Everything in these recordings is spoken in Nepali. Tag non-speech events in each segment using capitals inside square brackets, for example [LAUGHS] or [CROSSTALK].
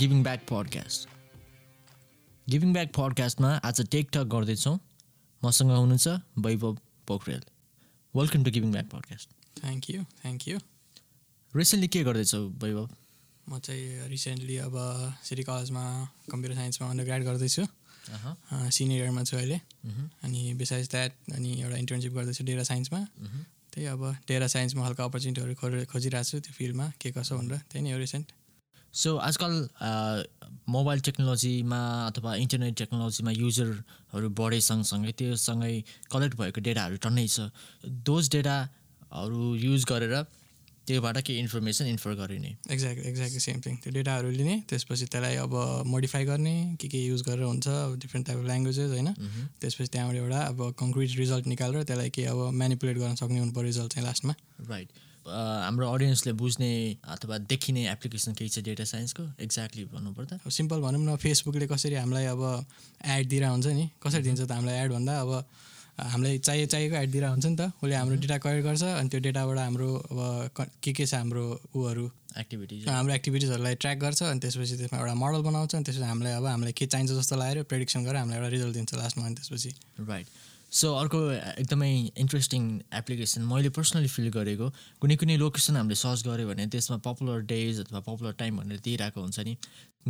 Giving back podcast giving back पडकास्टमा आज टेक टक गर्दैछौँ। मसँग हुनुहुन्छ Vaibhav Pokharel. Welcome to giving back podcast thank you thank you recently के गर्दैछौ वैभव? म चाहिँ रिसेन्टली अब सिटी कलेजमा कम्प्युटर साइन्समा अन्डर ग्राड गर्दैछु सिनियर इयरमा छु अहिले। अनि बिसाइज द्याट अनि एउटा इन्टर्नसिप गर्दैछु डेरा साइन्समा त्यही अब डेरा साइन्समा हल्का अपर्च्युनिटीहरू खोज खोजिरहेको छु त्यो फिल्डमा के कसो भनेर त्यही नै हो रिसेन्ट सो आजकल मोबाइल टेक्नोलोजीमा अथवा इन्टरनेट टेक्नोलोजीमा युजरहरू बढे सँगसँगै त्योसँगै कलेक्ट भएको डेटाहरू टन्नै छ। दोज डेटाहरू युज गरेर त्योबाट केही इन्फर्मेसन इन्फर गरिने। एक्ज्याक्ट एक्ज्याक्टली सेम थिङ त्यो डेटाहरू लिने त्यसपछि त्यसलाई अब मोडिफाई गर्ने के के युज गरेर हुन्छ अब डिफ्रेन्ट टाइप अफ ल्याङ्ग्वेजेस होइन? त्यसपछि त्यहाँबाट एउटा अब कङ्क्रिट रिजल्ट निकालेर त्यसलाई के अब म्यानिपुलेट गर्न सक्ने हुनु पऱ्यो रिजल्ट चाहिँ लास्टमा राइट हाम्रो अडियन्सले बुझ्ने अथवा देखिने एप्लिकेसन केही छ डेटा साइन्सको एक्ज्याक्टली भन्नुपर्दा। सिम्पल भनौँ न फेसबुकले कसरी हामीलाई अब एड दिएर हुन्छ नि? कसरी दिन्छ त हामीलाई एड भन्दा अब हामीलाई चाहिए चाहिएको एड दिएर हुन्छ नि त। उसले हाम्रो डेटा कलेक्ट गर्छ अनि त्यो डेटाबाट हाम्रो अब के के छ हाम्रो उहरू। एक्टिभिटिज हाम्रो एक्टिभिटिजहरूलाई ट्र्याक गर्छ अनि त्यसपछि त्यसमा एउटा मोडल बनाउँछ अनि त्यसपछि हामीलाई अब हामीलाई के चाहिन्छ जस्तो लागेर प्रेडिक्सन गरेर हामीलाई एउटा रिजल्ट दिन्छ लास्टमा अनि त्यसपछि। राइट सो अर्को एकदमै इन्ट्रेस्टिङ एप्लिकेसन मैले पर्सनली फिल गरेको कुनै कुनै लोकेसन हामीले सर्च गऱ्यो भने त्यसमा पपुलर डेज अथवा पपुलर टाइम भनेर दिइरहेको हुन्छ नि।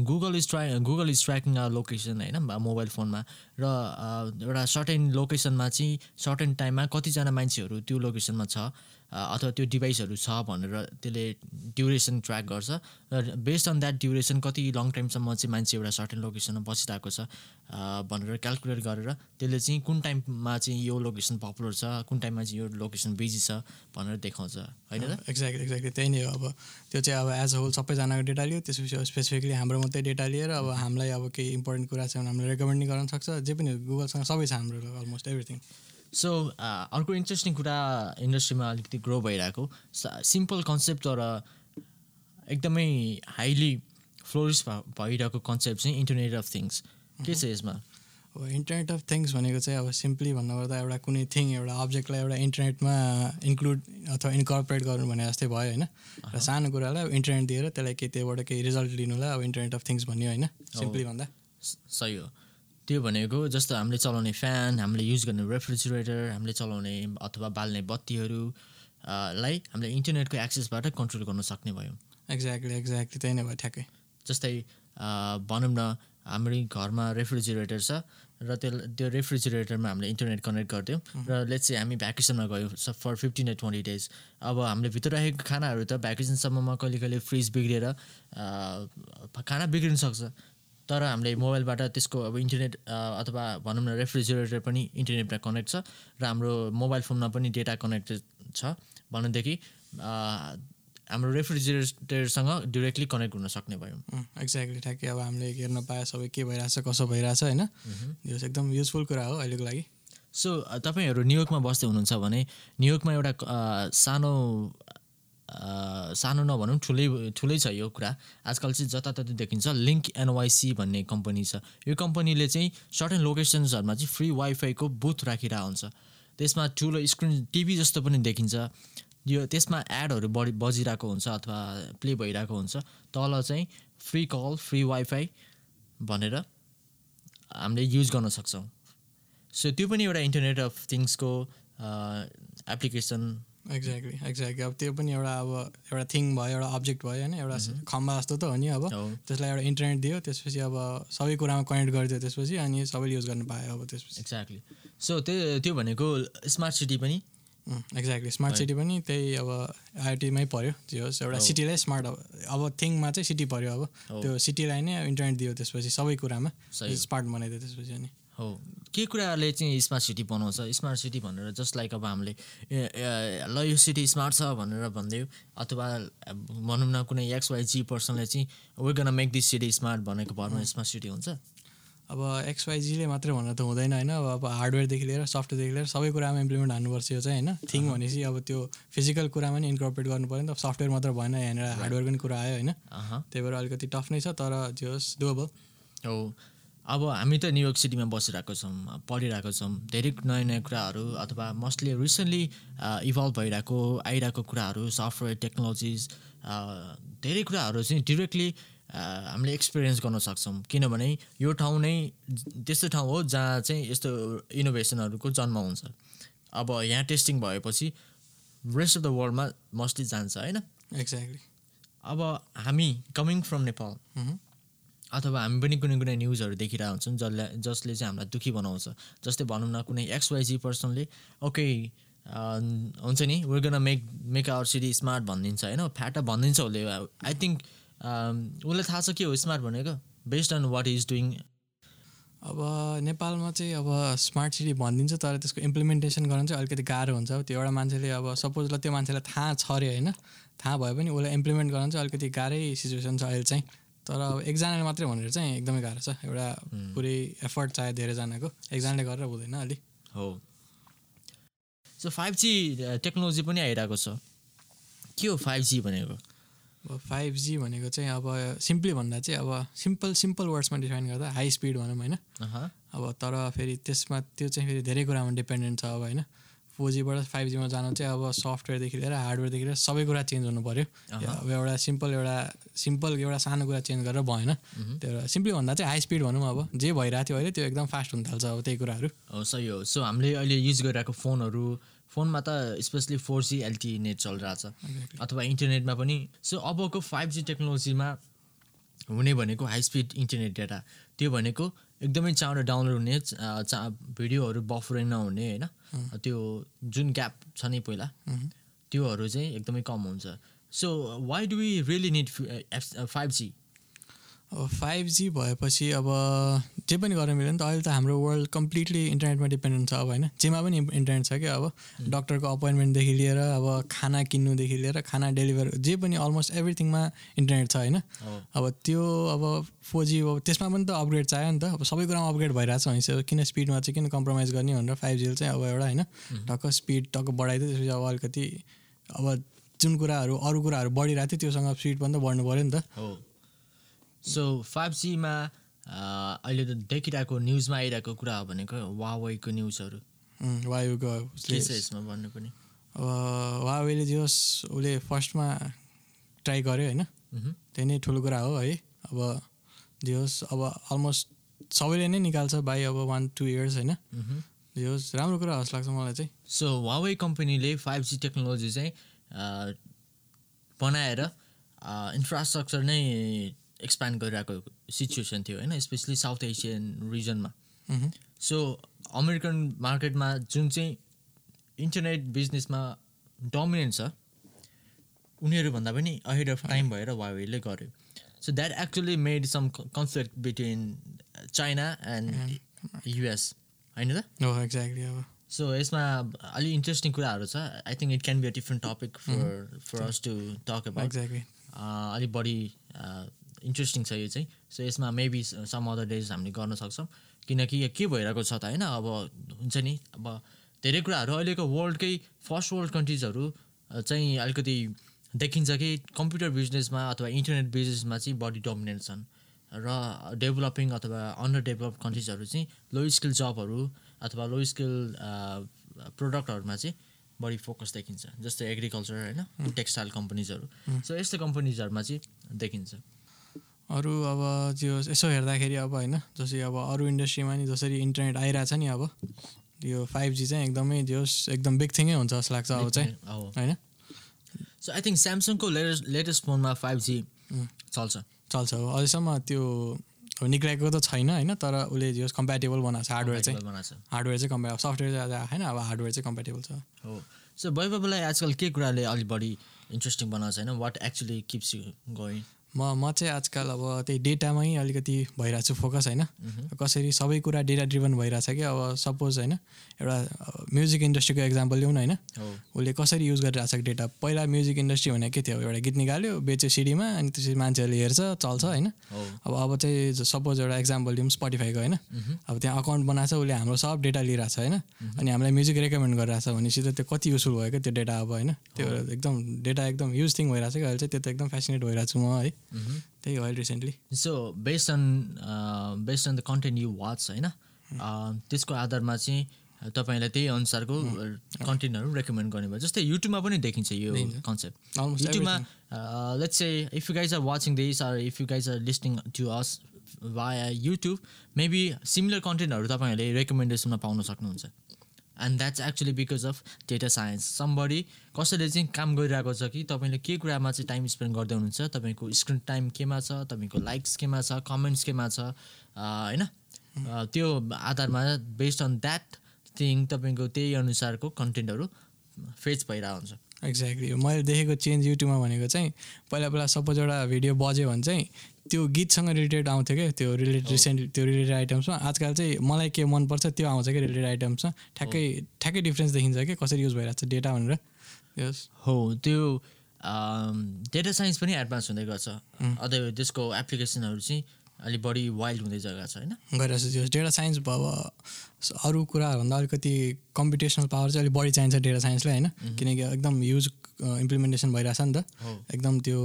Google is try Google is tracking a location होइन मोबाइल फोनमा र एउटा सर्टेन लोकेसनमा चाहिँ सर्टेन टाइममा कतिजना मान्छेहरू त्यो लोकेसनमा छ। अथवा त्यो डिभाइसहरू छ भनेर त्यसले ड्युरेसन ट्र्याक गर्छ। र बेस्ड अन द्याट ड्युरेसन कति लङ टाइमसम्म चाहिँ मान्छे एउटा सर्टेन लोकेसनमा बसिरहेको छ भनेर क्यालकुलेट गरेर त्यसले चाहिँ कुन टाइममा चाहिँ यो लोकेसन पपुलर छ कुन टाइममा चाहिँ यो लोकेसन बिजी छ भनेर देखाउँछ। होइन एक्ज्याक्टली एक्ज्याक्टली त्यही नै हो। अब त्यो चाहिँ अब एज अ होल सबैजनाको डेटा लियो त्यसपछि स्पेसिफिकली हाम्रो मात्रै डेटा लिएर अब हामीलाई अब केही इम्पोर्टेन्ट कुरा छ भने हामीले रेकमेन्ड नि गर्न सक्छ। जे पनि गुगलसँग सबै छ हाम्रो अलमोस्ट एभ्रिथिङ सो अर्को इन्ट्रेस्टिङ कुरा इन्डस्ट्रीमा अलिकति ग्रो भइरहेको सिम्पल कन्सेप्ट तर एकदमै हाइली फ्लोरिस भइरहेको कन्सेप्ट चाहिँ इन्टरनेट अफ थिङ्स के छ यसमा? अब इन्टरनेट अफ थिङ्स भनेको चाहिँ अब सिम्पली भन्नुपर्दा एउटा कुनै थिङ एउटा अब्जेक्टलाई एउटा इन्टरनेटमा इन्क्लुड अथवा इन्कर्पोरेट गर्नु भने जस्तै भयो होइन? र सानो कुरालाई इन्टरनेट दिएर त्यसलाई केही त्योबाट केही रिजल्ट लिनुलाई अब इन्टरनेट अफ थिङ्स भन्यो होइन? सिम्पली भन्दा। सही हो। त्यो भनेको जस्तो हामीले चलाउने फ्यान हामीले युज गर्ने रेफ्रिजरेटर हामीले चलाउने अथवा बाल्ने बत्तीहरू लाई हामीले इन्टरनेटको एक्सेसबाट कन्ट्रोल गर्न सक्ने भयौँ। एक्ज्याक्टली एक्ज्याक्टली त्यही नै भयो ठ्याक्कै। जस्तै भनौँ न हाम्रो घरमा रेफ्रिजिरेटर छ र त्यो त्यो रेफ्रिजिरेटरमा हामीले इन्टरनेट कनेक्ट गरिदियौँ र लेट्स चाहिँ हामी भ्याकेसनमा गयौँ for fifteen to twenty days अब हामीले भित्र राखेको खानाहरू त भ्याकेसनसम्ममा कहिले कहिले फ्रिज बिग्रिएर खाना बिग्रिन सक्छ। तर हामीले मोबाइलबाट त्यसको अब इन्टरनेट अथवा भनौँ न रेफ्रिजिरेटर पनि इन्टरनेटमा कनेक्ट छ र हाम्रो मोबाइल फोनमा पनि डेटा कनेक्टेड छ भनेदेखि हाम्रो रेफ्रिजिरेटरसँग डिरेक्टली कनेक्ट हुन सक्ने भयौँ। एक्ज्याक्टली ठ्याक्कै अब हामीले हेर्न पाए सबै के भइरहेछ कसो भइरहेछ होइन? यो एकदम युजफुल कुरा हो अहिलेको लागि। सो तपाईँहरू न्युयोर्कमा बस्दै हुनुहुन्छ भने न्युयोर्कमा एउटा सानो सानो नभनौँ ठुलै ठुलै छ यो कुरा। आजकल चाहिँ जताततै देखिन्छ लिङ्क एनवाइसी भन्ने कम्पनी छ। यो कम्पनीले चाहिँ सर्टेन लोकेसन्सहरूमा चाहिँ फ्री वाइफाईको बुथ राखिरहेको हुन्छ। त्यसमा ठुलो स्क्रिन टिभी जस्तो पनि देखिन्छ। यो त्यसमा एडहरू बढी बजिरहेको हुन्छ अथवा प्ले भइरहेको हुन्छ। तल चाहिँ फ्री कल फ्री वाइफाई भनेर हामीले युज गर्न सक्छौँ। सो त्यो पनि एउटा इन्टरनेट अफ थिङ्सको एप्लिकेसन एक्ज्याक्टली एक्ज्याक्टली अब त्यो पनि एउटा अब एउटा थिङ भयो एउटा अब्जेक्ट भयो होइन? एउटा खम्बा जस्तो त हो नि अब। त्यसलाई एउटा इन्टरनेट दियो त्यसपछि अब सबै कुरामा कनेक्ट गरिदियो त्यसपछि अनि सबैले युज गर्नु पायो अब त्यसपछि। एक्ज्याक्टली सो त्यो त्यो भनेको स्मार्ट सिटी पनि? एक्ज्याक्टली स्मार्ट सिटी पनि त्यही अब आइआइटीमै पऱ्यो जे होस्। एउटा सिटीलाई स्मार्ट अब थिङमा चाहिँ सिटी पऱ्यो अब। त्यो सिटीलाई नै इन्टरनेट दियो त्यसपछि सबै कुरामा। स्मार्ट बनाइदियो त्यसपछि अनि। हो। के कुराले चाहिँ स्मार्ट सिटी बनाउँछ? स्मार्ट सिटी भनेर जस्ट लाइक अब हामीले ल यो सिटी स्मार्ट छ भनेर भनिदियो अथवा भनौँ न कुनै एक्सवाइजी पर्सनले चाहिँ we gonna make this city smart भनेको भरमा स्मार्ट सिटी हुन्छ? अब एक्सवाइजीले मात्रै भनेर त हुँदैन होइन? अब अब हार्डवेयरदेखि लिएर सफ्टवेयरदेखि लिएर सबै कुरामा इम्प्लिमेन्ट हान्नुपर्छ यो चाहिँ होइन? थिङ भनेपछि अब त्यो फिजिकल कुरामा नि इन्कर्पोरेट गर्नु पऱ्यो नि त। सफ्टवेयर मात्र भएन यहाँनिर हार्डवेयरको पनि कुरा आयो होइन? त्यही भएर अलिकति टफ नै छ तर त्यो डुएबल हो। अब हामी त न्युयोर्क सिटीमा बसिरहेको छौँ पढिरहेको छौँ। धेरै नयाँ नयाँ कुराहरू अथवा मोस्टली रिसेन्टली इभल्भ भइरहेको आइरहेको कुराहरू सफ्टवेयर टेक्नोलोजिज धेरै कुराहरू चाहिँ डिरेक्टली हामीले एक्सपिरियन्स गर्न सक्छौँ। किनभने यो ठाउँ नै त्यस्तो ठाउँ हो जहाँ चाहिँ यस्तो इनोभेसनहरूको जन्म हुन्छ। अब यहाँ टेस्टिङ भएपछि रेस्ट अफ द वर्ल्डमा मस्टली जान्छ होइन? एक्ज्याक्टली अब हामी कमिङ फ्रम नेपाल अथवा हामी पनि कुनै कुनै न्युजहरू देखिरहेको हुन्छौँ जसले जसले चाहिँ हामीलाई दुःखी बनाउँछ। जस्तै भनौँ न कुनै एक्सवाइजी पर्सनले ओके हुन्छ नि we're gonna make make our city smart भनिदिन्छ होइन? फ्याटा भनिदिन्छ उसले। आई थिङ्क उसलाई थाहा छ के हो स्मार्ट भनेको? Based on what is doing अब नेपालमा चाहिँ अब स्मार्ट सिटी भनिदिन्छ तर त्यसको इम्प्लिमेन्टेसन गर्न चाहिँ अलिकति गाह्रो हुन्छ। त्यो एउटा मान्छेले अब सपोज ल त्यो मान्छेलाई थाहा छ अरे होइन? थाहा भए पनि उसलाई इम्प्लिमेन्ट गर्न चाहिँ अलिकति गाह्रै सिचुएसन छ अहिले चाहिँ। तर अब एकजनाले मात्रै भनेर चाहिँ एकदमै गाह्रो छ। एउटा पुरै एफर्ट चाहियो धेरैजनाको। एकजनाले गरेर हुँदैन अलिक हो। सो फाइभ जी टेक्नोलोजी पनि आइरहेको छ। के हो फाइभ जी भनेको? अब फाइभ जी भनेको चाहिँ अब सिम्पली भन्दा चाहिँ अब सिम्पल सिम्पल वर्ड्समा डिफाइन गर्दा हाई स्पिड भनौँ होइन? अब तर फेरि त्यसमा त्यो चाहिँ फेरि धेरै कुरामा डिपेन्डेन्ट छ अब होइन? फोर जिबाट फाइभ जीमा जानु चाहिँ अब सफ्टवेयरदेखि लिएर हार्डवेयरदेखि लिएर सबै कुरा चेन्ज हुनु पऱ्यो अब एउटा सिम्पल एउटा सिम्पल एउटा सानो कुरा चेन्ज गरेर भएन। त्यो सिम्पली भन्दा चाहिँ हाई स्पिड भनौँ अब। जे भइरहेको थियो अहिले त्यो एकदम फास्ट हुन थाल्छ अब त्यही कुराहरू। हो सही हो। सो हामीले अहिले युज गरिरहेको फोनहरू फोनमा त specially four G LTE net चलिरहेछ। अथवा इन्टरनेटमा पनि। सो अबको फाइभ जी टेक्नोलोजीमा हुने भनेको हाई स्पिड इन्टरनेट डेटा। त्यो भनेको एकदमै चाँडो डाउनलोड हुने चा भिडियोहरू बफरिङ नहुने होइन? त्यो जुन ग्याप छ नि पहिला त्योहरू चाहिँ एकदमै कम हुन्छ। So why do we really need five G अब फाइभ जी भएपछि अब जे पनि गर्न मिल्यो नि त अहिले त हाम्रो वर्ल्ड कम्प्लिटली इन्टरनेटमा डिपेन्डेन्ट छ अब होइन? जेमा पनि इन्टरनेट छ क्या अब। डक्टरको अपोइन्टमेन्टदेखि लिएर अब खाना किन्नुदेखि लिएर खाना डेलिभर जे पनि अलमोस्ट एभ्रिथिङमा इन्टरनेट छ होइन? अब त्यो अब फोर जी अब त्यसमा पनि त अपग्रेड चाहियो नि त। अब सबै कुरामा अपग्रेड भइरहेको छ भनेपछि किन स्पिडमा चाहिँ किन कम्प्रोमाइज गर्ने भनेर फाइभ जी चाहिँ अब एउटा होइन? टक्क स्पिड टक्क बढाइदियो त्यसपछि अब अलिकति अब जुन कुराहरू अरू कुराहरू बढिरहेको थियो त्योसँग स्पिड पनि त बढ्नु पऱ्यो नि त। सो फाइभ जीमा अहिले त देखिरहेको न्युजमा आइरहेको कुरा हो भनेको वावेको न्युजहरू वायुको यसमा भन्नु पनि? अब वावेले जे होस् उसले फर्स्टमा ट्राई गर्यो होइन। त्यही नै ठुलो कुरा हो है। अब जे होस् अब अलमोस्ट सबैले नै निकाल्छ बाई अब वान टू इयर्स होइन। जे होस् राम्रो कुरा होस् लाग्छ मलाई चाहिँ। सो वावे कम्पनीले फाइभ जी टेक्नोलोजी चाहिँ बनाएर इन्फ्रास्ट्रक्चर नै एक्सप्यान्ड गरिरहेको सिचुएसन थियो होइन? स्पेसली साउथ एसियन रिजनमा सो अमेरिकन मार्केटमा जुन चाहिँ इन्टरनेट बिजनेसमा डोमिनेन्ट छ उनीहरूभन्दा पनि अहेड अफ टाइम भएर वावेले गर्यो। So that actually made some conflict between China and US होइन त? एक्ज्याक्टली अब सो यसमा अलिक इन्ट्रेस्टिङ कुराहरू छ। I think it can be a different topic for for us to talk about अलिक बढी इन्ट्रेस्टिङ छ यो चाहिँ। सो यसमा मेबी सम अदर डेज हामीले गर्न सक्छौँ। किनकि के भइरहेको छ त होइन अब हुन्छ नि अब धेरै कुराहरू अहिलेको वर्ल्डकै फर्स्ट वर्ल्ड कन्ट्रिजहरू चाहिँ अलिकति देखिन्छ कि कम्प्युटर बिजनेसमा अथवा इन्टरनेट बिजनेसमा चाहिँ बढी डोमिनेन्ट छन्। र डेभलपिङ अथवा अन्डर डेभलप कन्ट्रिजहरू चाहिँ लो स्किल जबहरू अथवा लो स्किल प्रोडक्टहरूमा चाहिँ बढी फोकस देखिन्छ। जस्तै एग्रिकल्चर होइन टेक्सटाइल कम्पनीजहरू सो यस्तो कम्पनीजहरूमा चाहिँ देखिन्छ। अरू अब त्यो यसो हेर्दाखेरि अब होइन जसरी अब अरू इन्डस्ट्रीमा नि जसरी इन्टरनेट आइरहेछ नि अब यो फाइभ जी चाहिँ एकदमै त्यो एकदम बिग थिङै हुन्छ जस्तो लाग्छ अब चाहिँ होइन? सो आई थिङ्क स्यामसङको लेटेस्ट लेटेस्ट फोनमा फाइभ जी चल्छ। चल्छ हो अहिलेसम्म त्यो निक्लेको त छैन होइन? तर उसले जो कम्प्याटेबल बनाएको छ हार्डवेयर चाहिँ। हार्डवेयर चाहिँ कम्प्या सफ्टवेयर चाहिँ होइन अब हार्डवेयर चाहिँ कम्प्याटेबल छ। हो। सो बैबाबुलाई आजकल के कुराले अलिक बढी इन्ट्रेस्टिङ बनाएको छ होइन? What actually keeps you going म म चाहिँ आजकल अब त्यही डेटामै अलिकति भइरहेको छु फोकस होइन। कसरी सबै कुरा डेटा ड्रिभन भइरहेछ कि? अब सपोज होइन एउटा म्युजिक इन्डस्ट्रीको इक्जाम्पल ल्याउँ न होइन। उसले कसरी युज गरिरहेको छ डेटा पहिला म्युजिक इन्डस्ट्री भनेको के थियो? एउटा गीत निकाल्यो बेच्यो सिडीमा अनि त्यसपछि मान्छेहरूले हेर्छ चल्छ होइन। अब अब चाहिँ सपोज एउटा इक्जाम्पल लिउँ स्पोटिफाईको होइन। अब त्यहाँ अकाउन्ट बनाएको छ उसले हाम्रो सब डेटा लिइरहेको छ होइन। अनि हामीलाई म्युजिक रेकमेन्ड गरिरहेको छ भनेपछि त त्यो कति युजफुल भयो क्या त्यो डेटा अब होइन? त्यो एकदम डेटा एकदम युज थिङ भइरहेको छ कि अहिले चाहिँ त्यो त एकदम फेसिनेट भइरहेको छु म है। त्यही हो अहिले recently so based on based on the content you watch होइन त्यसको आधारमा चाहिँ तपाईँलाई त्यही अनुसारको कन्टेन्टहरू रेकमेन्ड गर्ने भयो। जस्तै युट्युबमा पनि देखिन्छ यो कन्सेप्ट युट्युबमा let's say if you guys are watching this are if you guys are listening to us via YouTube maybe similar कन्टेन्टहरू तपाईँहरूले रेकमेन्डेसनमा पाउन सक्नुहुन्छ। And that's actually because of data science somebody कसैले चाहिँ काम गरिरहेको छ कि तपाईँले के कुरामा चाहिँ टाइम स्पेन्ड गर्दै हुनुहुन्छ तपाईँको स्क्रिन टाइम केमा छ तपाईँको लाइक्स केमा छ कमेन्ट्स केमा छ होइन? त्यो आधारमा बेस्ड अन द्याट थिङ तपाईँको त्यही अनुसारको कन्टेन्टहरू फेच भइरहेको हुन्छ एक्ज्याक्टली मैले देखेको चेन्ज युट्युबमा भनेको चाहिँ पहिला पहिला सपोज एउटा भिडियो बज्यो भने चाहिँ त्यो गीतसँग रिलेटेड आउँथ्यो क्या त्यो रिलेटेड रिसेन्ट त्यो रिलेटेड आइटम्समा आजकल चाहिँ मलाई के मनपर्छ त्यो आउँछ क्या रिलेटेड आइटम्समा ठ्याक्कै ठ्याक्कै डिफ्रेन्स देखिन्छ कि कसरी युज भइरहेको छ डेटा भनेर। यस हो त्यो डेटा साइन्स पनि एडभान्स हुँदै गर्छ अझै त्यसको एप्लिकेसनहरू चाहिँ अलिक बढी वाइल्ड हुँदै गएको छ होइन? गइरहेको छ त्यो डेटा साइन्स अब अरू कुराहरूभन्दा अलिकति कम्पिटेसनल पावर चाहिँ अलिक बढी चाहिन्छ डेटा साइन्सलाई होइन? किनकि एकदम युज इम्प्लिमेन्टेसन भइरहेछ नि। त। एकदम त्यो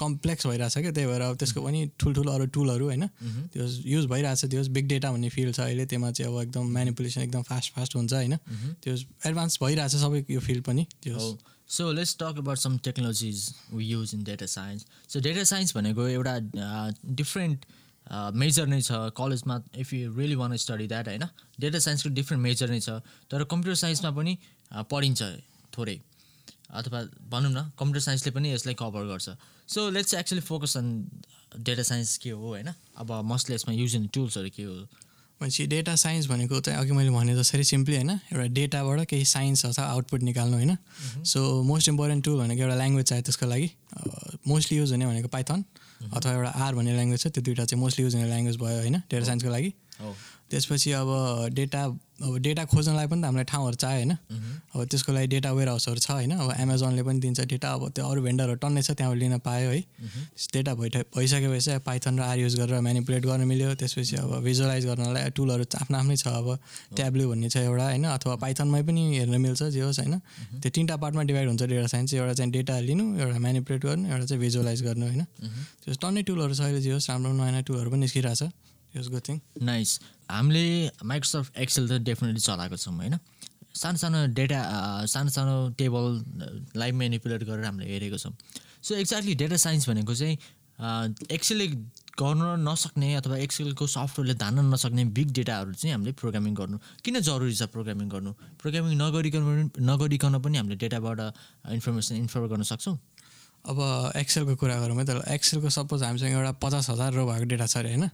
कम्प्लेक्स भइरहेछ क्या त्यही भएर अब त्यसको पनि ठुल्ठुलो अरू टुलहरू होइन? त्यो युज भइरहेछ त्यो बिग डेटा भन्ने फिल्ड छ अहिले त्यसमा चाहिँ अब एकदम म्यानिपुलेसन एकदम फास्ट फास्ट हुन्छ होइन? त्यो एडभान्स भइरहेछ सबै यो फिल्ड पनि त्यो so let's talk about some technologies we use in data science so data science भनेको एउटा डिफ्रेन्ट मेजर नै छ कलेजमा if you really want study that होइन? डेटा साइन्सको डिफ्रेन्ट मेजर नै छ तर कम्प्युटर साइन्समा पनि अ, पढिन्छ थोरै। अथवा भनौँ न कम्प्युटर साइन्सले पनि यसलाई कभर गर्छ। So let's actually focus on data science के हो होइन? अब मस्टले यसमा युज हुने टुल्सहरू के हो? भनेपछि डेटा साइन्स भनेको चाहिँ अघि मैले भने जसरी सिम्पली होइन एउटा डेटाबाट केही साइन्स अथवा आउटपुट निकाल्नु होइन। सो मोस्ट इम्पोर्टेन्ट टुल भनेको एउटा ल्याङ्ग्वेज चाहियो त्यसको लागि मोस्टली युज हुने भनेको पाइथन अथवा एउटा आर भन्ने ल्याङ्ग्वेज छ त्यो दुइटा चाहिँ मोस्टली युज हुने ल्याङ्ग्वेज भयो होइन डेटा साइन्सको लागि। हो त्यसपछि अब डेटा अब डेटा खोज्नलाई पनि त हामीलाई ठाउँहरू चाहियो होइन। अब त्यसको लागि डेटा वेयर हाउसहरू छ होइन। अब एमाजोनले पनि दिन्छ डेटा अब त्यो अरू भेन्डरहरू टन्नै छ त्यहाँबाट लिन पायो है। डेटा भइ भइसकेपछि पाइथन र आर युज गरेर म्यानिपुलेट गर्न मिल्यो। त्यसपछि अब भिजुअलाइज गर्नलाई टुलहरू आफ्नो आफ्नै छ अब ट्याब्लु भन्ने छ एउटा होइन अथवा पाइथनमै पनि हेर्न मिल्छ जे होस् होइन। त्यो तिनवटा पार्टमा डिभाइड हुन्छ डेटा साइन्स एउटा चाहिँ डेटा लिनु एउटा म्यानिपुलेट गर्नु एउटा चाहिँ भिजुअलाइज गर्नु होइन। त्यो टन्नै टुलहरू छ अहिले जे होस् राम्रो नयाँ नयाँ टुलहरू पनि निस्किरहेको छ यस गुड थिङ नाइस हामीले माइक्रोसफ्ट एक्सेल त डेफिनेटली चलाएको छौँ होइन? सानो सानो डेटा सानो सानो टेबललाई मेनिपुलेट गरेर हामीले हेरेको छौँ। सो एक्ज्याक्टली डेटा साइन्स भनेको चाहिँ एक्सेलले गर्न नसक्ने अथवा एक्सेलको सफ्टवेयरले धान्न नसक्ने बिग डेटाहरू चाहिँ हामीले प्रोग्रामिङ गर्नु। किन जरुरी छ प्रोग्रामिङ गर्नु? प्रोग्रामिङ नगरिकन नगरिकन पनि हामीले डेटाबाट इन्फर्मेसन इन्फर गर्न सक्छौँ। अब एक्सेलको कुरा गरौँ है त एक्सेलको सपोज हामीसँग एउटा पचास हजार रो भएको डेटा छ अरे होइन?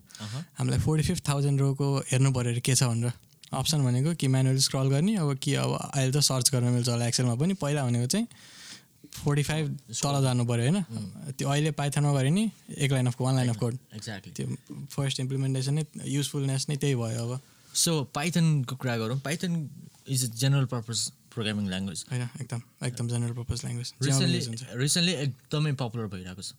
हामीलाई फोर्टी फिफ्थ थाउजन्ड रोको हेर्नु पऱ्यो अरे के छ भनेर। अप्सन भनेको कि म्यानुअली स्क्रल गर्ने अब कि अब अहिले त सर्च गर्न मिल्छ होला एक्सेलमा पनि। पहिला भनेको चाहिँ फोर्टी फाइभ तल जानु पऱ्यो होइन? त्यो अहिले पाइथनमा गऱ्यो नि एक line of one line of code exactly त्यो फर्स्ट इम्प्लिमेन्टेसन नै युजफुलनेस नै त्यही भयो अब। सो पाइथनको कुरा गरौँ। Python is a general purpose programming language होइन एकदम एकदम general purpose language recently recently एकदमै पपुलर भइरहेको छ।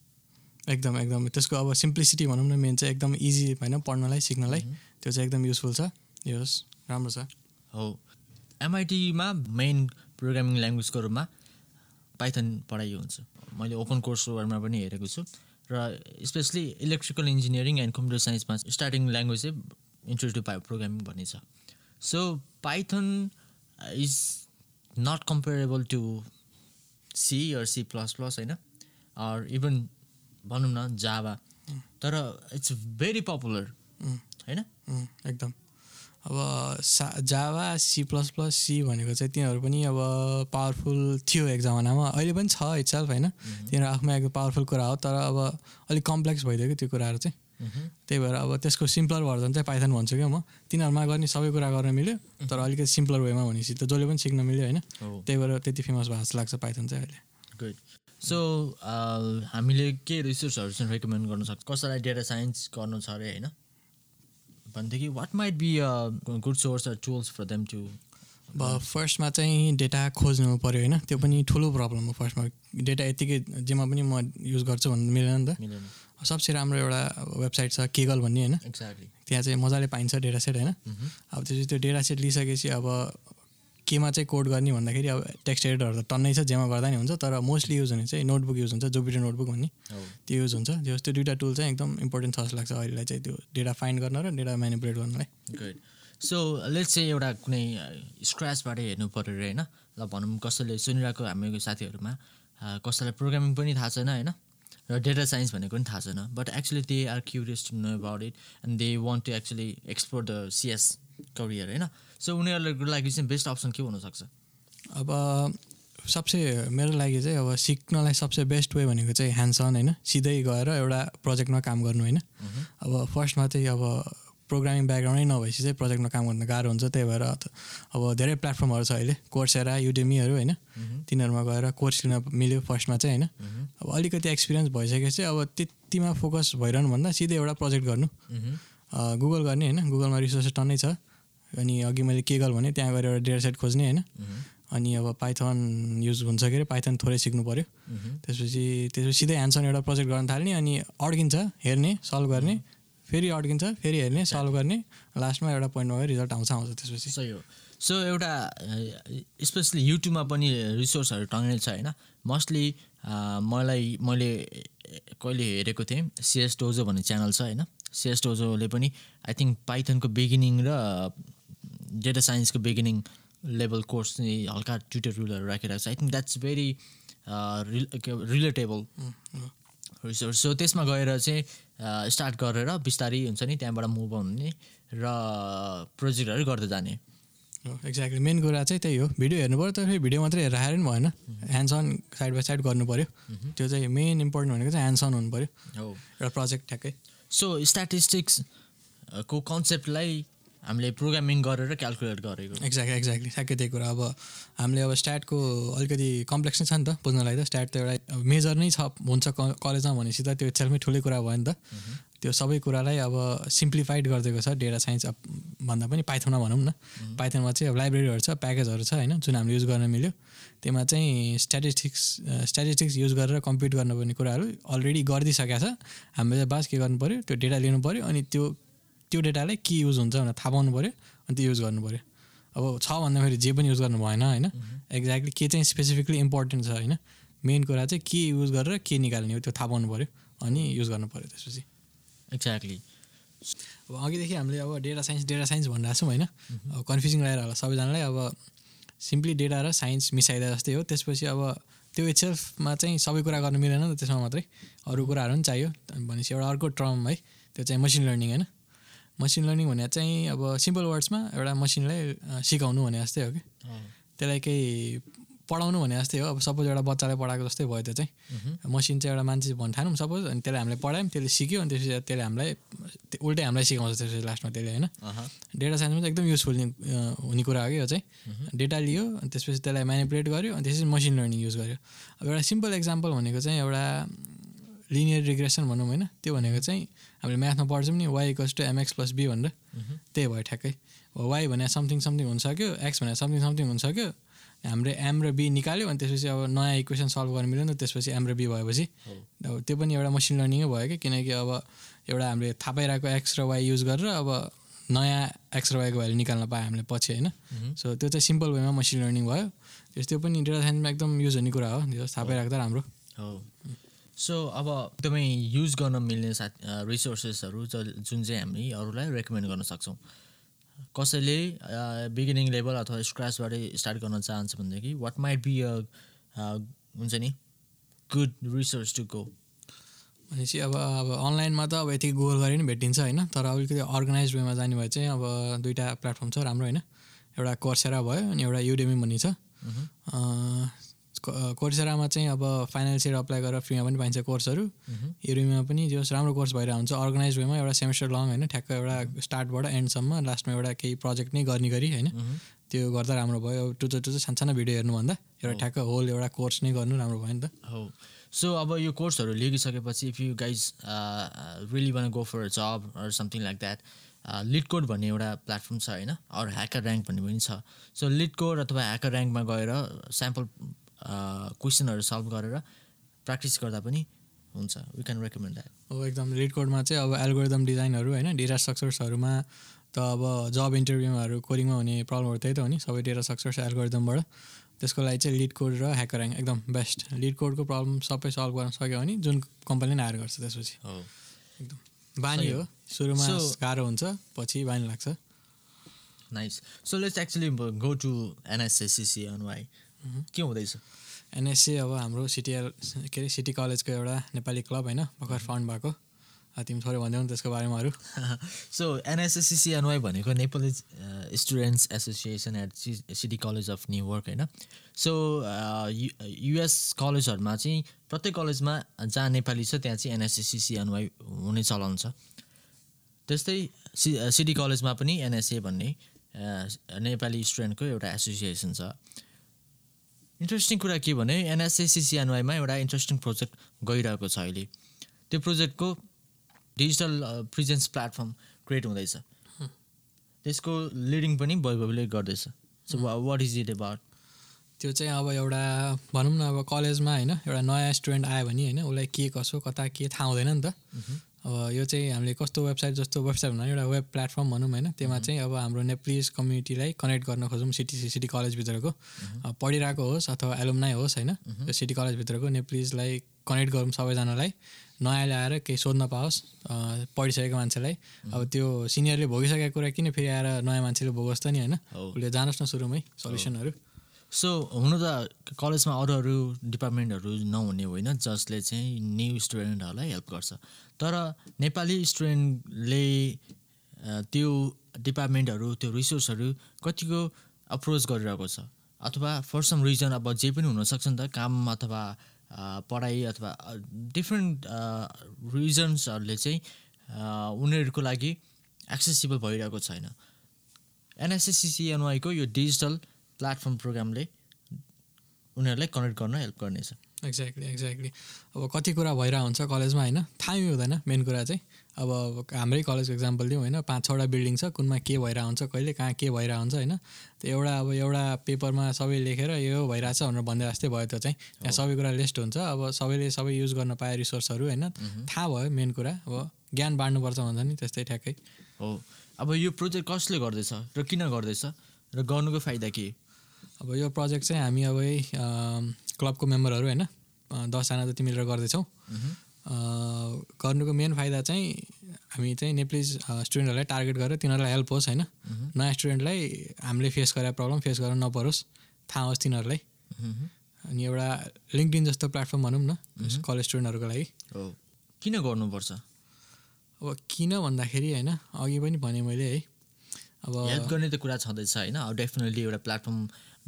एकदम एकदम त्यसको अब सिम्प्लिसिटी भनौँ न मेन चाहिँ एकदम इजी होइन पढ्नलाई सिक्नलाई त्यो चाहिँ एकदम युजफुल छ। यो होस् राम्रो छ। हो। एमआइटीमा मेन प्रोग्रामिङ ल्याङ्ग्वेजको रूपमा पाइथन पढाइ हुन्छ। मैले ओपन कोर्सहरूमा पनि हेरेको छु। र specially electrical engineering and computer साइन्समा starting language चाहिँ इन्ट्रोड्यु पायो प्रोग्रामिङ भन्ने छ। So Python is not comparable to C or C plus plus होइन अर इभन भनौँ न जावा तर इट्स भेरी पपुलर होइन एकदम अब सा Java C plus plus C भनेको चाहिँ तिनीहरू पनि अब पावरफुल थियो एक जमानामा अहिले पनि छ इट्सेल्फ होइन तिनीहरू आफ्नो एकदम पावरफुल कुरा हो तर अब अलिक कम्प्लेक्स भइदियो कि त्यो कुराहरू चाहिँ। त्यही भएर अब त्यसको सिम्पलर भर्जन चाहिँ पाइथन भन्छु क्या म। तिनीहरूमा गर्ने सबै कुरा गर्न मिल्यो तर अलिकति सिम्पलर वेमा भनेपछि त जसले पनि सिक्न मिल्यो होइन। त्यही भएर त्यति फेमस भएको जस्तो लाग्छ पाइथन चाहिँ अहिले। गुड सो हामीले के रिसोर्सहरू चाहिँ रेकमेन्ड गर्न सक्छ कसैलाई डेटा साइन्स गर्नु छ अरे होइन? भनेदेखि what might be a good source or tools for them to अब फर्स्टमा चाहिँ डेटा खोज्नु पऱ्यो होइन। त्यो पनि ठुलो प्रब्लम हो फर्स्टमा डेटा यत्तिकै जेमा पनि म युज गर्छु भन्नु मिलेन नि त। मिलेन। सबसे राम्रो एउटा वेबसाइट छ केगल भन्ने होइन? एक्ज्याक्टली त्यहाँ चाहिँ मजाले पाइन्छ डेटा सेट होइन अब त्यसपछि त्यो डेटा सेट लिइसकेपछि अब केमा चाहिँ कोड गर्ने भन्दाखेरि अब टेक्स्ट एडिटरहरू त टन्नै छ जेमा गर्दा नि हुन्छ तर मोस्टली युज हुने चाहिँ नोटबुक युज हुन्छ जुपिटर नोटबुक भन्ने। त्यो युज हुन्छ। त्यो त्यो दुइटा टुल चाहिँ एकदम इम्पोर्टेन्ट छ जस्तो लाग्छ अहिलेलाई चाहिँ त्यो डेटा फाइन्ड गर्न र डेटा म्यानिपुलेट गर्नलाई। गुड सो लेट्स चाहिँ एउटा कुनै स्क्र्याचबाटै हेर्नु पऱ्यो अरे होइन? ल भनौँ कसैले सुनिरहेको हाम्रो साथीहरूमा कसैलाई प्रोग्रामिङ पनि थाहा छैन होइन? र डेटा साइन्स भनेको पनि थाहा छैन but actually they are curious to know about it and they want to actually explore the CS career होइन? सो उनीहरूको लागि चाहिँ बेस्ट अप्सन के हुनसक्छ? अब सबसे मेरो लागि चाहिँ अब सिक्नलाई सबसे बेस्ट वे भनेको चाहिँ ह्यान्ड्स अन होइन? सिधै गएर एउटा प्रोजेक्टमा काम गर्नु होइन? अब फर्स्टमा चाहिँ अब प्रोग्रामिङ ब्याकग्राउन्डै नभएपछि चाहिँ प्रोजेक्टमा काम गर्नु गाह्रो हुन्छ त्यही भएर अब धेरै प्लेटफर्महरू छ अहिले कोर्सेरा युडेमीहरू होइन। तिनीहरूमा गएर कोर्स लिन मिल्यो फर्स्टमा चाहिँ होइन। अब अलिकति एक्सपिरियन्स भइसकेपछि अब त्यतिमा फोकस भइरहनुभन्दा सिधै एउटा प्रोजेक्ट गर्नु। गुगल गर्ने होइन गुगलमा रिसोर्सेस टन्नै छ। अनि अघि मैले के गर् भने त्यहाँ गएर एउटा डेटा सेट खोज्ने होइन। अनि अब पाइथन युज हुन्छ के अरे पाइथन थोरै सिक्नु पऱ्यो त्यसपछि त्यसपछि सिधै एन्सर एउटा प्रोजेक्ट गर्न थाल्ने अनि अड्किन्छ हेर्ने सल्भ गर्ने। फेरि अड्किन्छ फेरि हेर्ने सल्भ गर्ने लास्टमा एउटा पोइन्टमा गएर रिजल्ट आउँछ आउँछ त्यसपछि। सही हो। सो एउटा स्पेसली युट्युबमा पनि रिसोर्सहरू टङ्गेल छ होइन? मोस्टली मलाई मैले कहिले हेरेको थिएँ सिएस डोजो भन्ने च्यानल छ होइन? सिएस डोजोले पनि आई थिङ्क पाइथनको बिगिनिङ र डेटा साइन्सको बिगिनिङ लेभल कोर्स चाहिँ हल्का ट्युटोरियलहरू राखिरहेको छ। I think that's very relatable resource so त्यसमा गएर चाहिँ स्टार्ट गरेर बिस्तारै हुन्छ नि त्यहाँबाट मुभ हुने र प्रोजेक्टहरू गर्दै जाने। एक्ज्याक्टली मेन कुरा चाहिँ त्यही हो। भिडियो हेर्नु पऱ्यो तर फेरि भिडियो मात्रै हेरेर आएर पनि भएन। Hands on side by side गर्नु पऱ्यो। त्यो चाहिँ मेन इम्पोर्टेन्ट भनेको चाहिँ ह्यान्ड्स अन हुनु पऱ्यो। एउटा प्रोजेक्ट ठ्याक्कै। सो स्ट्याटिस्टिक्सको कन्सेप्टलाई हामीले प्रोग्रामिङ गरेर क्यालकुलेट गरेको। एक्ज्याक्ट एक्ज्याक्टली ठ्याक्कै त्यही कुरा। अब हामीले अब स्ट्याटको अलिकति कम्प्लेक्स नै छ नि त बुझ्नलाई त। स्ट्याट त एउटा मेजर नै छ हुन्छ कलेजमा भनेपछि त त्यो सेल्फमै ठुलै कुरा भयो नि त। त्यो सबै कुरालाई अब सिम्प्लिफाइड गरिदिएको छ। डेटा साइन्स भन्दा पनि पाइथनमा भनौँ न। पाइथनमा चाहिँ अब लाइब्रेरीहरू छ प्याकेजहरू छ होइन जुन हामीले युज गर्न मिल्यो। त्यसमा चाहिँ स्ट्याटिस्टिक्स स्ट्याटिस्टिक्स युज गरेर कम्प्युट गर्नुपर्ने कुराहरू अलरेडी गरिदिइसकेको छ। हामीले बास के गर्नु पऱ्यो त्यो डेटा लिनु पऱ्यो अनि त्यो त्यो डेटालाई के युज हुन्छ भनेर थाहा पाउनु पऱ्यो अनि त्यो युज गर्नु पऱ्यो अब छ भन्दाखेरि जे पनि युज गर्नु भएन होइन? एक्ज्याक्टली के चाहिँ स्पेसिफिकली इम्पोर्टेन्ट छ होइन? मेन कुरा चाहिँ के युज गरेर के निकाल्ने हो त्यो थाहा पाउनु पऱ्यो अनि युज गर्नु पऱ्यो त्यसपछि। एक्ज्याक्टली अब अघिदेखि हामीले अब डेटा साइन्स डेटा साइन्स भनिरहेको छौँ होइन? अब कन्फ्युजिङ रहेर होला सबैजनालाई। अब सिम्पली डेटा र साइन्स मिसाइदिए जस्तै हो। त्यसपछि अब त्यो इट्सेल्फमा चाहिँ सबै कुरा गर्नु मिलेन त त्यसमा मात्रै अरू कुराहरू पनि चाहियो। भनेपछि एउटा अर्को टर्म है त्यो चाहिँ मसिन लर्निङ होइन? मसिन लर्निङ भने चाहिँ अब सिम्पल वर्ड्समा एउटा मसिनलाई सिकाउनु भने जस्तै हो कि। त्यसलाई केही पढाउनु भने जस्तै हो। अब सपोज एउटा बच्चालाई पढाएको जस्तै भयो त्यो चाहिँ। मसिन चाहिँ एउटा मान्छे ठानौँ सपोज अनि त्यसलाई हामीले पढायौँ त्यसले सिक्यो अनि त्यसपछि त्यसले हामीलाई उल्टै हामीलाई सिकाउँछ त्यसपछि लास्टमा त्यसले होइन। डेटा साइन्समा चाहिँ एकदम युजफुल हुने कुरा हो कि यो चाहिँ। डेटा लियो अनि त्यसपछि त्यसलाई म्यानिपुलेट गर्यो अनि त्यसपछि मसिन लर्निङ युज गर्यो। अब एउटा सिम्पल इक्जाम्पल भनेको चाहिँ एउटा लिनियर रिग्रेसन भनौँ होइन त्यो भनेको चाहिँ हामीले म्याथमा पढ्छौँ नि Y equals to MX plus B भनेर। त्यही भयो ठ्याक्कै। वाइ भने समथिङ समथिङ हुनसक्यो एक्स भने समथिङ समथिङ हुनसक्यो। हाम्रो एम र बी निकाल्यो अनि त्यसपछि अब नयाँ इक्वेसन सल्भ गर्नु मिल्यो नि त त्यसपछि एम र बी भएपछि। अब त्यो पनि एउटा मसिन लर्निङै भयो कि किनकि अब एउटा हामीले थाहा पाइरहेको एक्स र वाइ युज गरेर अब नयाँ एक्स र वाइको भ्यालु निकाल्न पायो हामीले पछि होइन। सो त्यो चाहिँ सिम्पल वेमा मसिन लर्निङ भयो। त्यो पनि डेटा साइन्समा एकदम युज हुने कुरा हो। थाहा पाइरहेको त राम्रो। हो। सो अब एकदमै युज गर्न मिल्ने साथ रिसोर्सेसहरू जुन चाहिँ हामी अरूलाई रेकमेन्ड गर्न सक्छौँ। कसैले बिगिनिङ लेभल अथवा स्क्राचबाटै स्टार्ट गर्न चाहन्छ भनेदेखि वाट माइट बी अ हुन्छ नि गुड रिसोर्स टु गो भनेपछि अब अब अनलाइनमा त अब यति गुगल गरे पनि भेटिन्छ होइन तर अलिकति अर्गनाइज वेमा जाने भए चाहिँ अब दुइटा प्लेटफर्म छ राम्रो होइन। एउटा कोर्सेरा भयो अनि एउटा युडेमी भन्ने छ। कोर्सेरामा चाहिँ अब फाइनल इयर अप्लाई गरेर फ्रीमा पनि पाइन्छ कोर्सहरू। युडेमीमा पनि जो राम्रो कोर्स भइरहेको हुन्छ अर्गनाइज वेमा एउटा सेमेस्टर लङ होइन ठ्याक्क एउटा स्टार्टबाट एन्डसम्म लास्टमा एउटा केही प्रोजेक्ट नै गर्ने गरी होइन। त्यो गर्दा राम्रो भयो। टुचो टुचो सानो भिडियो हेर्नुभन्दा एउटा ठ्याक्क होल एउटा कोर्स नै गर्नु राम्रो भयो नि त। हो। सो अब यो कोर्सहरू लिइसकेपछि if you guys really want go for job or something like that LeetCode भन्ने एउटा प्लेटफर्म छ होइन अरू ह्याकर ऱ्याङ्क भन्ने पनि छ। सो लिड कोड अथवा ह्याकर ऱ्याङ्कमा गएर स्याम्पल क्वेसनहरू सल्भ गरेर प्र्याक्टिस गर्दा पनि हुन्छ। वी क्यान रेकमेन्ड द्याट हो एकदम लिड कोडमा चाहिँ अब एल्गोरिदम डिजाइनहरू होइन डेटा स्ट्रक्चर्सहरूमा त अब जब इन्टरभ्यूमाहरू कोडिङमा हुने प्रब्लमहरू त्यही त हो नि सबै डेटा स्ट्रक्चर्स एल्गोरिदमबाट त्यसको लागि चाहिँ लिड कोड र ह्याकर एकदम बेस्ट लिड कोडको प्रब्लम सबै सल्भ गर्न सक्यो भने जुन कम्पनीले पनि हायर गर्छ त्यसपछि। हो। एकदम। बानी हो। सुरुमा गाह्रो हुन्छ पछि बानी लाग्छ। Nice so let's actually go to NSSCC NY के हुँदैछ? एनएससी अब हाम्रो सिटिआर के अरे सिटी कलेजको एउटा नेपाली क्लब होइन भर्खर फाउन्ड भएको। तिमी थोरै भनिदेऊ न त्यसको बारेमा अरू। [LAUGHS] सो एनएसएससिसिएनवाई भनेको Nepali students association at City College of New York होइन। सो युएस कलेजहरूमा चाहिँ प्रत्येक कलेजमा जहाँ नेपाली छ त्यहाँ चाहिँ एनएसएससिसिएनवाई हुने चलन छ। त्यस्तै सि सिटी कलेजमा पनि एनएसए भन्ने नेपाली स्टुडेन्टको एउटा एसोसिएसन छ। इन्ट्रेस्टिङ कुरा के भने एनएसएसिसिएनवाईमा एउटा इन्ट्रेस्टिङ प्रोजेक्ट गइरहेको छ अहिले। त्यो प्रोजेक्टको डिजिटल प्रिजेन्स प्लेटफर्म क्रिएट हुँदैछ। त्यसको लिडिङ पनि वैभवले गर्दैछ। So what is it about त्यो चाहिँ अब एउटा भनौँ न अब कलेजमा होइन एउटा नयाँ स्टुडेन्ट आयो भने होइन उसलाई के कसो कता के थाहा हुँदैन नि त। अब यो चाहिँ हामीले कस्तो वेबसाइट जस्तो वेबसाइट भन्दा एउटा वेब प्लेटफर्म भनौँ होइन। त्यसमा चाहिँ अब हाम्रो नेप्लिज कम्युनिटीलाई कनेक्ट गर्न खोजौँ सिटी सिटी कलेजभित्रको पढिरहेको होस् अथवा एलुमनाइ होस् होइन त्यो सिटी कलेजभित्रको नेप्लिजलाई कनेक्ट गरौँ सबैजनालाई। नयाँले आएर केही सोध्न पाओस् पढिसकेको मान्छेलाई। अब त्यो सिनियरले भोगिसकेको कुरा किन फेरि आएर नयाँ मान्छेले भोगोस् त नि होइन। उसले जानोस् न सुरुमै सल्युसनहरू सो हुनु त कलेजमा अरू अरू डिपार्टमेन्टहरू नहुने होइन जसले चाहिँ न्यू स्टुडेन्टहरूलाई हेल्प गर्छ। तर नेपाली स्टुडेन्टले त्यो डिपार्टमेन्टहरू त्यो रिसोर्सहरू कतिको अप्रोच गरिरहेको छ? अथवा फर सम रिजन अब जे पनि हुनसक्छ नि त काम अथवा पढाइ अथवा डिफ्रेन्ट रिजन्सहरूले चाहिँ उनीहरूको लागि एक्सेसिबल भइरहेको छैन। एनएसएससिसिएनवाईको यो डिजिटल प्लेटफर्म प्रोग्रामले उनीहरूलाई कनेक्ट गर्न हेल्प गर्नेछ। एक्ज्याक्टली एक्ज्याक्टली अब कति कुरा भइरहेको हुन्छ कलेजमा होइन? थाहै हुँदैन मेन कुरा चाहिँ। अब हाम्रै कलेजको इक्जाम्पल दिउँ होइन? पाँच छवटा बिल्डिङ छ कुनमा के भइरहेको हुन्छ कहिले कहाँ के भइरहेको हुन्छ होइन? त्यो एउटा अब एउटा पेपरमा सबै लेखेर यो भइरहेछ भनेर भन्दै जस्तै भयो त्यो चाहिँ। त्यहाँ सबै कुरा लिस्ट हुन्छ। अब सबैले सबै युज गर्न पाए रिसोर्सहरू होइन? थाहा भयो मेन कुरा। अब ज्ञान बाँड्नुपर्छ भन्छ नि त्यस्तै ठ्याक्कै। हो। अब यो प्रोजेक्ट कसले गर्दैछ र किन गर्दैछ र गर्नुको फाइदा के? अब यो प्रोजेक्ट चाहिँ हामी अब यही क्लबको मेम्बरहरू होइन दसजना जति मिलेर गर्दैछौँ। गर्नुको मेन फाइदा चाहिँ हामी चाहिँ नेप्लिज अ, स्टुडेन्टहरूलाई टार्गेट गरेर तिनीहरूलाई हेल्प होस् होइन। नयाँ स्टुडेन्टलाई हामीले फेस गरेर प्रब्लम फेस गर्न नपरोस् थाहा होस् तिनीहरूलाई। अनि एउटा लिङ्कडिन जस्तो प्लेटफर्म भनौँ न कलेज स्टुडेन्टहरूको लागि। किन गर्नुपर्छ? अब किन भन्दाखेरि होइन अघि पनि भने मैले है अब हेल्प गर्ने त कुरा छँदैछ होइन अब डेफिनेटली एउटा प्लेटफर्म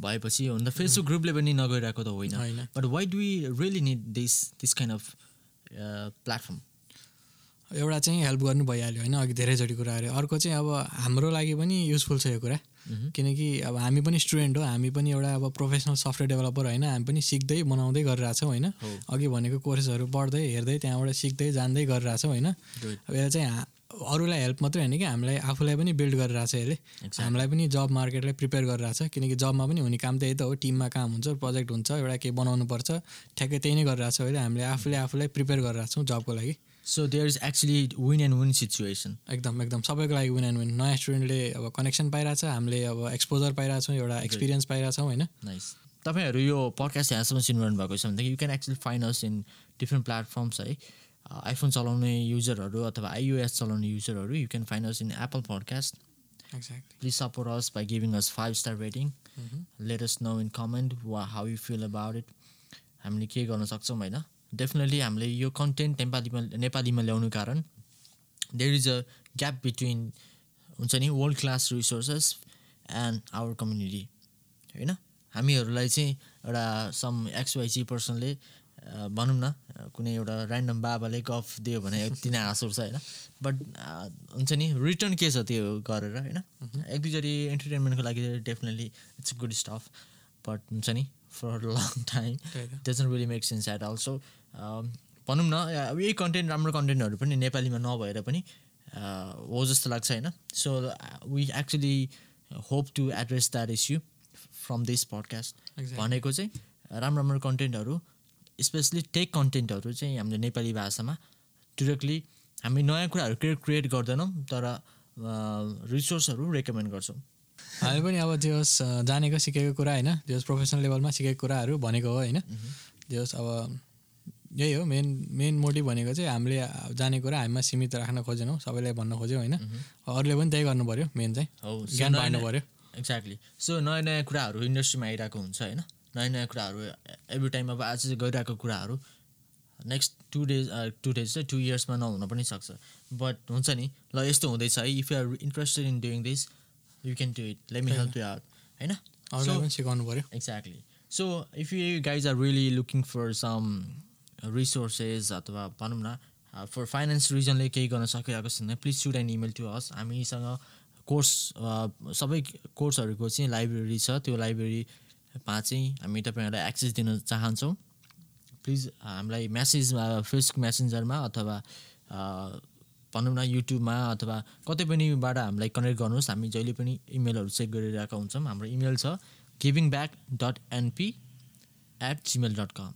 भएपछि हुन त फेसबुक ग्रुपले पनि नगइरहेको त होइन। होइन। But why do we really need this this kind of platform एउटा चाहिँ हेल्प गर्नु भइहाल्यो होइन अघि धेरैचोटि कुराहरू अर्को चाहिँ अब हाम्रो लागि पनि युजफुल छ यो कुरा। किनकि अब हामी पनि स्टुडेन्ट हो हामी पनि एउटा अब प्रोफेसनल सफ्टवेयर डेभलपर होइन हामी पनि सिक्दै बनाउँदै गरिरहेछौँ होइन। अघि भनेको कोर्सेसहरू पढ्दै हेर्दै त्यहाँबाट सिक्दै जान्दै गरिरहेछौँ होइन. अब यसले चाहिँ अरूलाई हेल्प मात्रै होइन कि हामीलाई आफूलाई पनि बिल्ड गरिरहेछ यसले। हामीलाई पनि जब मार्केटलाई प्रिपेयर गरिरहेछ किनकि जबमा पनि हुने काम त्यही त हो टिममा काम हुन्छ प्रोजेक्ट हुन्छ एउटा केही बनाउनु पर्छ ठ्याक्कै त्यही नै गरिरहेछ अहिले हामीले आफूले आफूलाई प्रिपेयर गरिरहेछौँ जबको लागि। So there is actually win and win situation एकदम एकदम सबैको लागि विन एन्ड विन नयाँ स्टुडेन्टले अब कनेक्सन पाइरहेछ हामीले अब एक्सपोजर पाइरहेछौँ एउटा एक्सपिरियन्स पाइरहेछौँ होइन? नाइस तपाईँहरू यो पडकास्ट यहाँसम्म सुनिरहनु भएको छ भनेदेखि you can actually find us in different platforms है। आइफोन चलाउने युजरहरू अथवा आइओएस चलाउने युजरहरू you can find us in Apple podcast exactly please support us by giving us five star rating let us know in comment वा how you feel about it हामीले के गर्न सक्छौँ होइन? डेफिनेटली हामीले यो कन्टेन्ट नेपालीमा नेपालीमा ल्याउनु कारण there is a gap between हुन्छ नि world class resources and our community होइन? हामीहरूलाई चाहिँ एउटा सम एक्सवाइसी पर्सनले भनौँ न कुनै एउटा ऱ्यान्डम बाबाले गफ दियो भने तिनी हाँस उठ्छ होइन? बट हुन्छ नि रिटर्न के छ त्यो गरेर होइन? एक दुईचोटि इन्टरटेनमेन्टको लागि definitely it's good stuff but हुन्छ नि for long time doesn't really make sense at also भनौँ न यही कन्टेन्ट राम्रो कन्टेन्टहरू पनि नेपालीमा नभएर पनि हो जस्तो लाग्छ होइन? So we actually hope to address that issue from this podcast. भनेको चाहिँ राम्रो राम्रो कन्टेन्टहरू स्पेसली टेक कन्टेन्टहरू चाहिँ हामीले नेपाली भाषामा डिरेक्टली हामी नयाँ कुराहरू क्रिएट क्रिएट गर्दैनौँ तर रिसोर्सहरू रेकमेन्ड गर्छौँ। हामी पनि अब जे होस् जानेको सिकेको कुरा होइन जे होस् प्रोफेसनल लेभलमा सिकेको कुराहरू भनेको हो होइन। जे होस् अब यही हो मेन मेन मोटिभ भनेको चाहिँ हामीले जाने कुरा हामीमा सीमित राख्न खोजेनौँ सबैलाई भन्न खोज्यौँ होइन। अरूले पनि त्यही गर्नु पऱ्यो मेन चाहिँ। ज्ञान बाँड्नु पऱ्यो एक्ज्याक्टली सो नयाँ नयाँ कुराहरू इन्डस्ट्रीमा आइरहेको हुन्छ होइन। नयाँ नयाँ कुराहरू एभ्री टाइम अब आज चाहिँ गइरहेको कुराहरू next two days two days चाहिँ टु इयर्समा नहुन पनि सक्छ। बट हुन्छ नि ल यस्तो हुँदैछ है if you're interested in doing this you can do it let me help you out होइन? सिकाउनु पऱ्यो exactly so if you guys are really looking for some resources अथवा भनौँ न फर फाइनेन्स रिजनले केही गर्न सकिरहेको छैन please should an email to us हामीसँग कोर्स सबै कोर्सहरूको चाहिँ लाइब्रेरी छ। त्यो लाइब्रेरीमा चाहिँ हामी तपाईँहरूलाई एक्सेस दिन चाहन्छौँ। प्लिज हामीलाई म्यासेज फेसबुक मेसेन्जरमा अथवा भनौँ न युट्युबमा अथवा कतै पनिबाट हामीलाई कनेक्ट गर्नुहोस्। हामी जहिले पनि इमेलहरू चेक गरिरहेका हुन्छौँ। हाम्रो इमेल छ giving back dot NP at Gmail dot com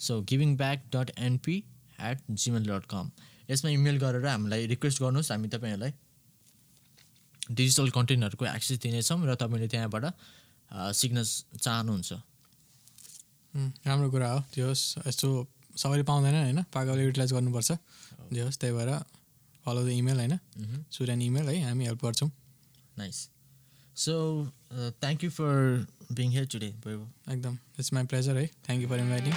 so giving back dot NP at Gmail dot com यसमा इमेल गरेर हामीलाई रिक्वेस्ट गर्नुहोस्। हामी तपाईँहरूलाई डिजिटल कन्टेन्टहरूको एक्सेस दिनेछौँ र तपाईँले त्यहाँबाट सिक्न चाहनुहुन्छ? राम्रो कुरा हो। त्यो होस् यस्तो सबैले पाउँदैन होइन। पाकाले युटिलाइज गर्नुपर्छ। जे होस् त्यही भएर फलो द इमेल होइन। सुर एन इमेल है हामी हेल्प गर्छौँ। Nice so thank you for being here today एकदम। इट्स माई प्लेजर है। Thank you for inviting